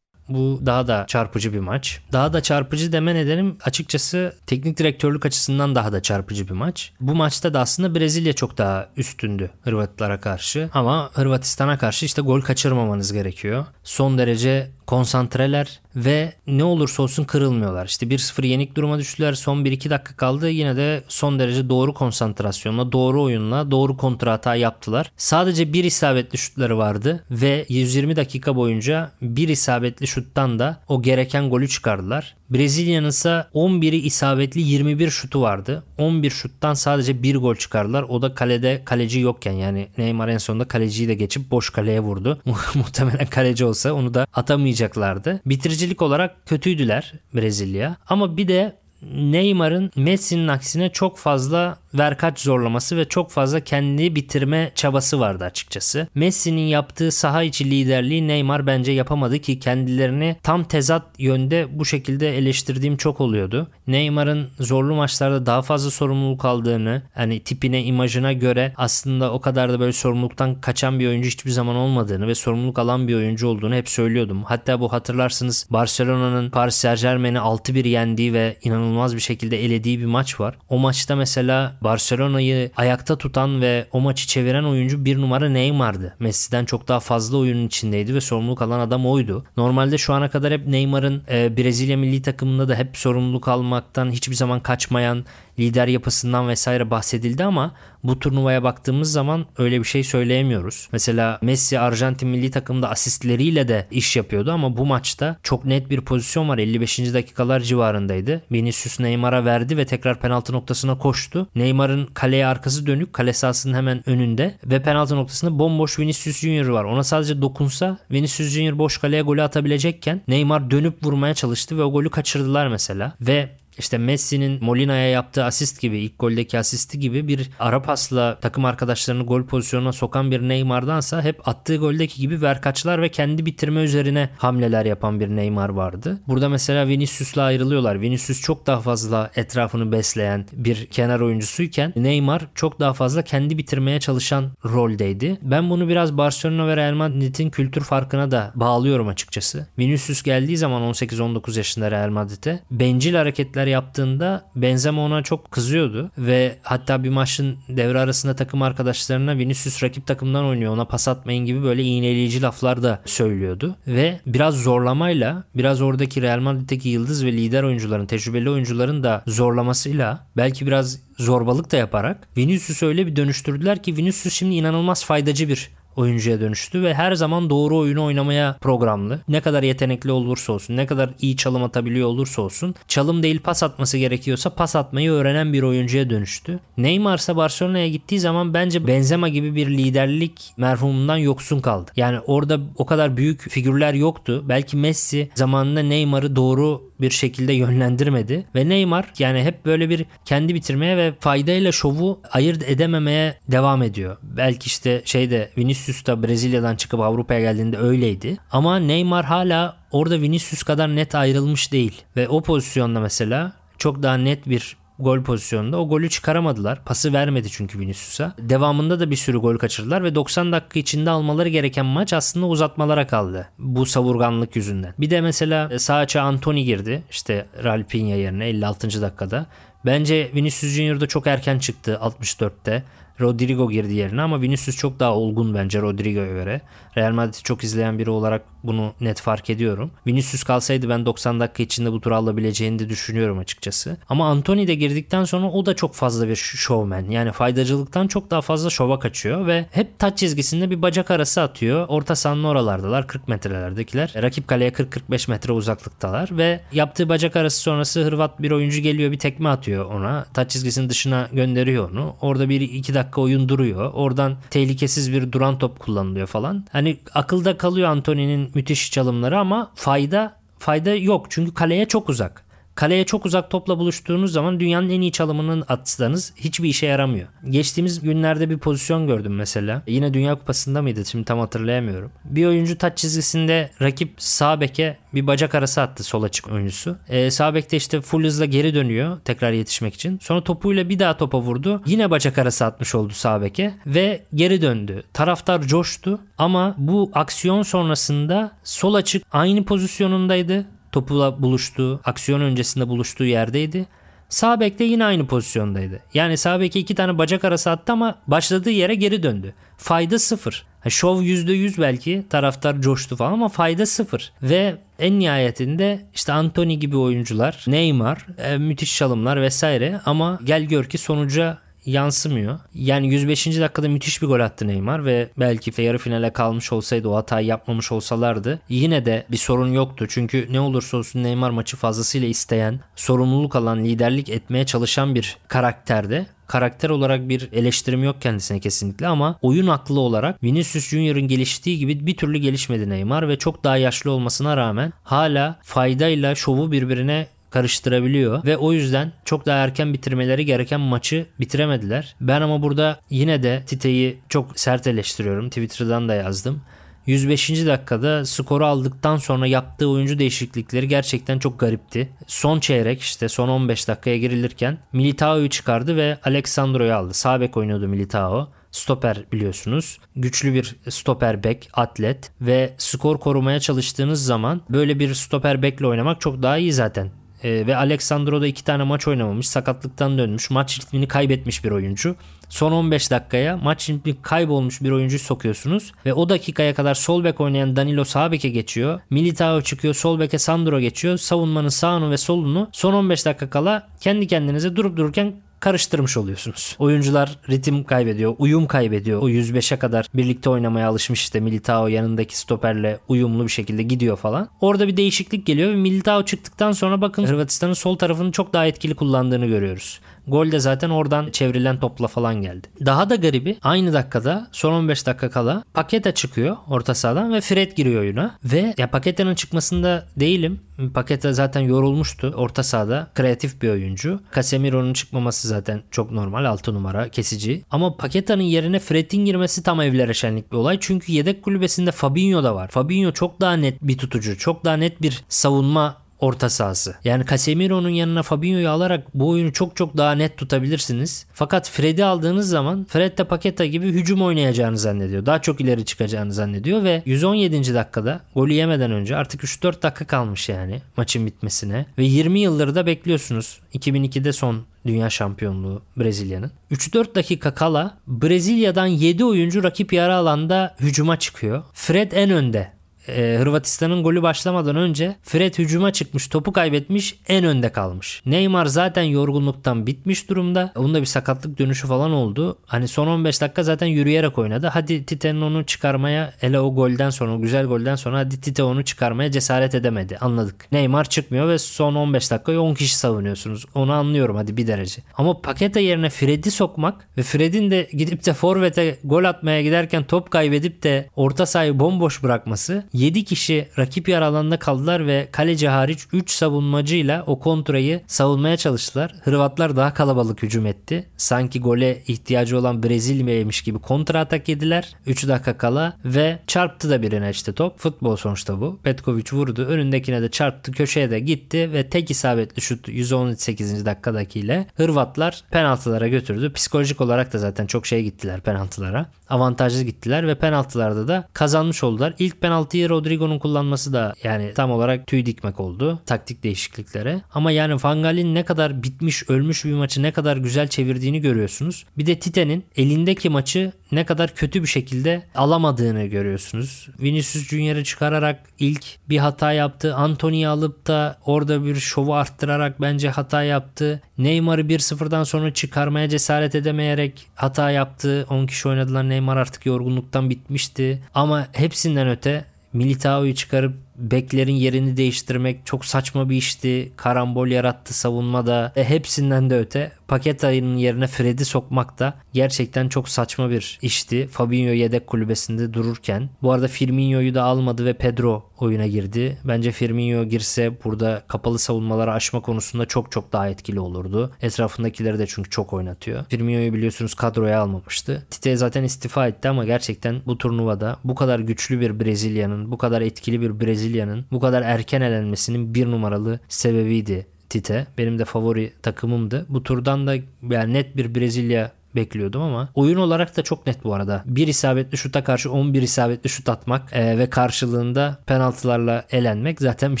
Bu daha da çarpıcı bir maç. Daha da çarpıcı deme nedenim açıkçası teknik direktörlük açısından daha da çarpıcı bir maç. Bu maçta da aslında Brezilya çok daha üstündü Hırvatlara karşı. Ama Hırvatistan'a karşı işte gol kaçırmamanız gerekiyor. Son derece konsantreler ve ne olursa olsun kırılmıyorlar. İşte 1-0 yenik duruma düştüler. Son 1-2 dakika kaldı. Yine de son derece doğru konsantrasyonla, doğru oyunla, doğru kontra hata yaptılar. Sadece bir isabetli şutları vardı ve 120 dakika boyunca bir isabetli şuttan da o gereken golü çıkardılar. Brezilya'nın ise 11'i isabetli 21 şutu vardı. 11 şuttan sadece bir gol çıkardılar. O da kalede kaleci yokken yani Neymar en sonunda kaleciyi de geçip boş kaleye vurdu. Muhtemelen kaleci olsa onu da atamayacaklardı. Bitiricilik olarak kötüydüler Brezilya. Ama bir de Neymar'ın Messi'nin aksine çok fazla verkaç zorlaması ve çok fazla kendi bitirme çabası vardı açıkçası. Messi'nin yaptığı saha içi liderliği Neymar bence yapamadı ki kendilerini tam tezat yönde bu şekilde eleştirdiğim çok oluyordu. Neymar'ın zorlu maçlarda daha fazla sorumluluk aldığını, hani tipine, imajına göre aslında o kadar da böyle sorumluluktan kaçan bir oyuncu hiçbir zaman olmadığını ve sorumluluk alan bir oyuncu olduğunu hep söylüyordum. Hatta bu hatırlarsınız Barcelona'nın Paris Saint Germain'i 6-1 yendiği ve inanılmaz bir şekilde elediği bir maç var. O maçta mesela Barcelona'yı ayakta tutan ve o maçı çeviren oyuncu bir numara Neymar'dı. Messi'den çok daha fazla oyunun içindeydi ve sorumluluk alan adam oydu. Normalde şu ana kadar hep Neymar'ın e, Brezilya milli takımında da hep sorumluluk almaktan hiçbir zaman kaçmayan lider yapısından vesaire bahsedildi ama bu turnuvaya baktığımız zaman öyle bir şey söyleyemiyoruz. Mesela Messi Arjantin milli takımda asistleriyle de iş yapıyordu ama bu maçta çok net bir pozisyon var. 55. dakikalar civarındaydı. Vinicius Neymar'a verdi ve tekrar penaltı noktasına koştu. Neymar'ın kaleye arkası dönük, kale sahasının hemen önünde ve penaltı noktasında bomboş Vinicius Junior var. Ona sadece dokunsa Vinicius Junior boş kaleye golü atabilecekken Neymar dönüp vurmaya çalıştı ve o golü kaçırdılar mesela. Ve işte Messi'nin Molina'ya yaptığı asist gibi ilk goldeki asisti gibi bir ara pasla takım arkadaşlarını gol pozisyonuna sokan bir Neymar'dansa hep attığı goldeki gibi verkaçlar ve kendi bitirme üzerine hamleler yapan bir Neymar vardı. Burada mesela Vinicius'la ayrılıyorlar. Vinicius çok daha fazla etrafını besleyen bir kenar oyuncusuyken Neymar çok daha fazla kendi bitirmeye çalışan roldeydi. Ben bunu biraz Barcelona ve Real Madrid'in kültür farkına da bağlıyorum açıkçası. Vinicius geldiği zaman 18-19 yaşında Real Madrid'e bencil hareketler yaptığında Benzema ona çok kızıyordu ve hatta bir maçın devre arasında takım arkadaşlarına Vinicius rakip takımdan oynuyor ona pas atmayın gibi böyle iğneleyici laflar da söylüyordu. Ve biraz zorlamayla biraz oradaki Real Madrid'deki yıldız ve lider oyuncuların tecrübeli oyuncuların da zorlamasıyla belki biraz zorbalık da yaparak Vinicius'u öyle bir dönüştürdüler ki Vinicius şimdi inanılmaz faydacı bir oyuncuya dönüştü ve her zaman doğru oyunu oynamaya programlı. Ne kadar yetenekli olursa olsun, ne kadar iyi çalım atabiliyor olursa olsun, çalım değil pas atması gerekiyorsa pas atmayı öğrenen bir oyuncuya dönüştü. Neymar ise Barcelona'ya gittiği zaman bence Benzema gibi bir liderlik merhumundan yoksun kaldı. Yani orada o kadar büyük figürler yoktu. Belki Messi zamanında Neymar'ı doğru bir şekilde yönlendirmedi ve Neymar yani hep böyle bir kendi bitirmeye ve faydayla şovu ayırt edememeye devam ediyor. Belki işte şeyde Vinicius da Brezilya'dan çıkıp Avrupa'ya geldiğinde öyleydi. Ama Neymar hala orada Vinicius kadar net ayrılmış değil ve o pozisyonda mesela çok daha net bir gol pozisyonunda. O golü çıkaramadılar. Pası vermedi çünkü Vinicius'a. Devamında da bir sürü gol kaçırdılar ve 90 dakika içinde almaları gereken maç aslında uzatmalara kaldı. Bu savurganlık yüzünden. Bir de mesela sağ açığa Antony girdi. İşte Ralpinha yerine 56. dakikada. Bence Vinicius Junior da çok erken çıktı 64'te. Rodrigo girdi yerine ama Vinicius çok daha olgun bence Rodrigo'ya göre. Real Madrid'i çok izleyen biri olarak bunu net fark ediyorum. Vinicius kalsaydı ben 90 dakika içinde bu turu alabileceğini de düşünüyorum açıkçası. Ama Anthony de girdikten sonra o da çok fazla bir showman. Yani faydacılıktan çok daha fazla şova kaçıyor ve hep taç çizgisinde bir bacak arası atıyor. Orta sahanın oralardalar 40 metrelerdekiler. Rakip kaleye 40-45 metre uzaklıktalar ve yaptığı bacak arası sonrası Hırvat bir oyuncu geliyor bir tekme atıyor ona. Taç çizgisinin dışına gönderiyor onu. Orada bir iki dakika oyun duruyor. Oradan tehlikesiz bir duran top kullanılıyor falan. Hani akılda kalıyor Anthony'nin müthiş çalımları ama fayda fayda yok. Çünkü kaleye çok uzak. Kaleye çok uzak topla buluştuğunuz zaman dünyanın en iyi çalımını atsanız hiçbir işe yaramıyor. Geçtiğimiz günlerde bir pozisyon gördüm mesela. Yine Dünya Kupası'nda mıydı? Şimdi tam hatırlayamıyorum. Bir oyuncu taç çizgisinde rakip sağ beke bir bacak arası attı sol açık oyuncusu. Ee, sağ bekte işte full hızla geri dönüyor tekrar yetişmek için. Sonra topuyla bir daha topa vurdu. Yine bacak arası atmış oldu sağ beke ve geri döndü. Taraftar coştu ama bu aksiyon sonrasında sol açık aynı pozisyonundaydı topula buluştuğu, aksiyon öncesinde buluştuğu yerdeydi. Sağ bekte yine aynı pozisyondaydı. Yani sağ beke iki tane bacak arası attı ama başladığı yere geri döndü. Fayda sıfır. Ha, şov %100 belki taraftar coştu falan ama fayda sıfır. Ve en nihayetinde işte Anthony gibi oyuncular, Neymar, e, müthiş çalımlar vesaire ama gel gör ki sonuca yansımıyor. Yani 105. dakikada müthiş bir gol attı Neymar ve belki yarı finale kalmış olsaydı o hatayı yapmamış olsalardı yine de bir sorun yoktu. Çünkü ne olursa olsun Neymar maçı fazlasıyla isteyen, sorumluluk alan, liderlik etmeye çalışan bir karakterde karakter olarak bir eleştirim yok kendisine kesinlikle ama oyun aklı olarak Vinicius Junior'ın geliştiği gibi bir türlü gelişmedi Neymar ve çok daha yaşlı olmasına rağmen hala faydayla şovu birbirine karıştırabiliyor ve o yüzden çok daha erken bitirmeleri gereken maçı bitiremediler. Ben ama burada yine de Tite'yi çok sert eleştiriyorum. Twitter'dan da yazdım. 105. dakikada skoru aldıktan sonra yaptığı oyuncu değişiklikleri gerçekten çok garipti. Son çeyrek işte son 15 dakikaya girilirken Militao'yu çıkardı ve Alexandro'yu aldı. Sağ bek oynuyordu Militao. Stoper biliyorsunuz. Güçlü bir stoper bek, atlet ve skor korumaya çalıştığınız zaman böyle bir stoper bekle oynamak çok daha iyi zaten. E, ve Alexandro da iki tane maç oynamamış. Sakatlıktan dönmüş. Maç ritmini kaybetmiş bir oyuncu. Son 15 dakikaya maç ritmi kaybolmuş bir oyuncuyu sokuyorsunuz. Ve o dakikaya kadar sol bek oynayan Danilo sağ beke geçiyor. Militao çıkıyor. Sol beke Sandro geçiyor. Savunmanın sağını ve solunu son 15 dakika kala kendi kendinize durup dururken karıştırmış oluyorsunuz. Oyuncular ritim kaybediyor, uyum kaybediyor. O 105'e kadar birlikte oynamaya alışmış işte Militao yanındaki stoperle uyumlu bir şekilde gidiyor falan. Orada bir değişiklik geliyor ve Militao çıktıktan sonra bakın Hırvatistan'ın sol tarafını çok daha etkili kullandığını görüyoruz. Gol de zaten oradan çevrilen topla falan geldi. Daha da garibi aynı dakikada son 15 dakika kala Paketa çıkıyor orta sahadan ve Fred giriyor oyuna. Ve ya Paketa'nın çıkmasında değilim. Paketa zaten yorulmuştu orta sahada. Kreatif bir oyuncu. Casemiro'nun çıkmaması zaten çok normal 6 numara kesici. Ama Paketa'nın yerine Fred'in girmesi tam evlere şenlik bir olay. Çünkü yedek kulübesinde Fabinho da var. Fabinho çok daha net bir tutucu. Çok daha net bir savunma orta sahası. Yani Casemiro'nun yanına Fabinho'yu alarak bu oyunu çok çok daha net tutabilirsiniz. Fakat Fred'i aldığınız zaman Fred de Paketa gibi hücum oynayacağını zannediyor. Daha çok ileri çıkacağını zannediyor ve 117. dakikada golü yemeden önce artık 3-4 dakika kalmış yani maçın bitmesine ve 20 yıldır da bekliyorsunuz. 2002'de son dünya şampiyonluğu Brezilya'nın. 3-4 dakika kala Brezilya'dan 7 oyuncu rakip yarı alanda hücuma çıkıyor. Fred en önde e, Hırvatistan'ın golü başlamadan önce Fred hücuma çıkmış topu kaybetmiş en önde kalmış. Neymar zaten yorgunluktan bitmiş durumda. Onun bir sakatlık dönüşü falan oldu. Hani son 15 dakika zaten yürüyerek oynadı. Hadi Tite'nin onu çıkarmaya hele o golden sonra o güzel golden sonra hadi Tite onu çıkarmaya cesaret edemedi. Anladık. Neymar çıkmıyor ve son 15 dakikayı 10 kişi savunuyorsunuz. Onu anlıyorum hadi bir derece. Ama pakete yerine Fred'i sokmak ve Fred'in de gidip de forvete gol atmaya giderken top kaybedip de orta sahayı bomboş bırakması 7 kişi rakip yer alanında kaldılar ve kaleci hariç 3 savunmacıyla o kontrayı savunmaya çalıştılar. Hırvatlar daha kalabalık hücum etti. Sanki gole ihtiyacı olan Brezilya'ymış gibi kontra atak yediler. 3 dakika kala ve çarptı da birine işte top. Futbol sonuçta bu. Petkovic vurdu. Önündekine de çarptı. Köşeye de gitti ve tek isabetli şut 118. dakikadakiyle Hırvatlar penaltılara götürdü. Psikolojik olarak da zaten çok şey gittiler penaltılara. Avantajlı gittiler ve penaltılarda da kazanmış oldular. İlk penaltıyı Rodrigo'nun kullanması da yani tam olarak tüy dikmek oldu taktik değişikliklere. Ama yani Van Gaal'in ne kadar bitmiş ölmüş bir maçı ne kadar güzel çevirdiğini görüyorsunuz. Bir de Tite'nin elindeki maçı ne kadar kötü bir şekilde alamadığını görüyorsunuz. Vinicius Junior'ı çıkararak ilk bir hata yaptı. Anthony'yi alıp da orada bir şovu arttırarak bence hata yaptı. Neymar'ı 1-0'dan sonra çıkarmaya cesaret edemeyerek hata yaptı. 10 kişi oynadılar. Neymar artık yorgunluktan bitmişti. Ama hepsinden öte Militao'yu çıkarıp beklerin yerini değiştirmek çok saçma bir işti. Karambol yarattı savunmada. E, hepsinden de öte paket ayının yerine Fred'i sokmak da gerçekten çok saçma bir işti. Fabinho yedek kulübesinde dururken. Bu arada Firmino'yu da almadı ve Pedro oyuna girdi. Bence Firmino girse burada kapalı savunmaları aşma konusunda çok çok daha etkili olurdu. Etrafındakileri de çünkü çok oynatıyor. Firmino'yu biliyorsunuz kadroya almamıştı. Tite zaten istifa etti ama gerçekten bu turnuvada bu kadar güçlü bir Brezilya'nın, bu kadar etkili bir Brezilya'nın bu kadar erken elenmesinin bir numaralı sebebiydi Tite. Benim de favori takımımdı. Bu turdan da yani net bir Brezilya bekliyordum ama oyun olarak da çok net bu arada. Bir isabetli şuta karşı 11 isabetli şut atmak e, ve karşılığında penaltılarla elenmek zaten bir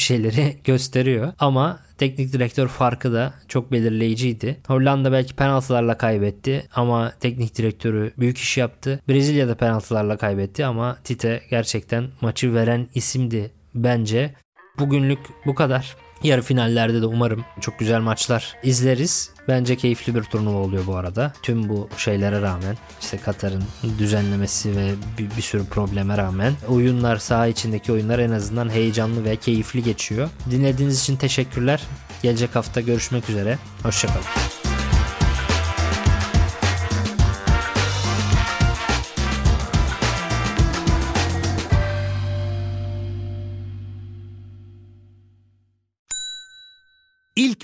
şeyleri gösteriyor. Ama teknik direktör farkı da çok belirleyiciydi. Hollanda belki penaltılarla kaybetti ama teknik direktörü büyük iş yaptı. Brezilya da penaltılarla kaybetti ama Tite gerçekten maçı veren isimdi bence. Bugünlük bu kadar. Yarı finallerde de umarım çok güzel maçlar izleriz. Bence keyifli bir turnuva oluyor bu arada. Tüm bu şeylere rağmen işte Katar'ın düzenlemesi ve bir, bir sürü probleme rağmen oyunlar saha içindeki oyunlar en azından heyecanlı ve keyifli geçiyor. Dinlediğiniz için teşekkürler. Gelecek hafta görüşmek üzere. Hoşçakalın.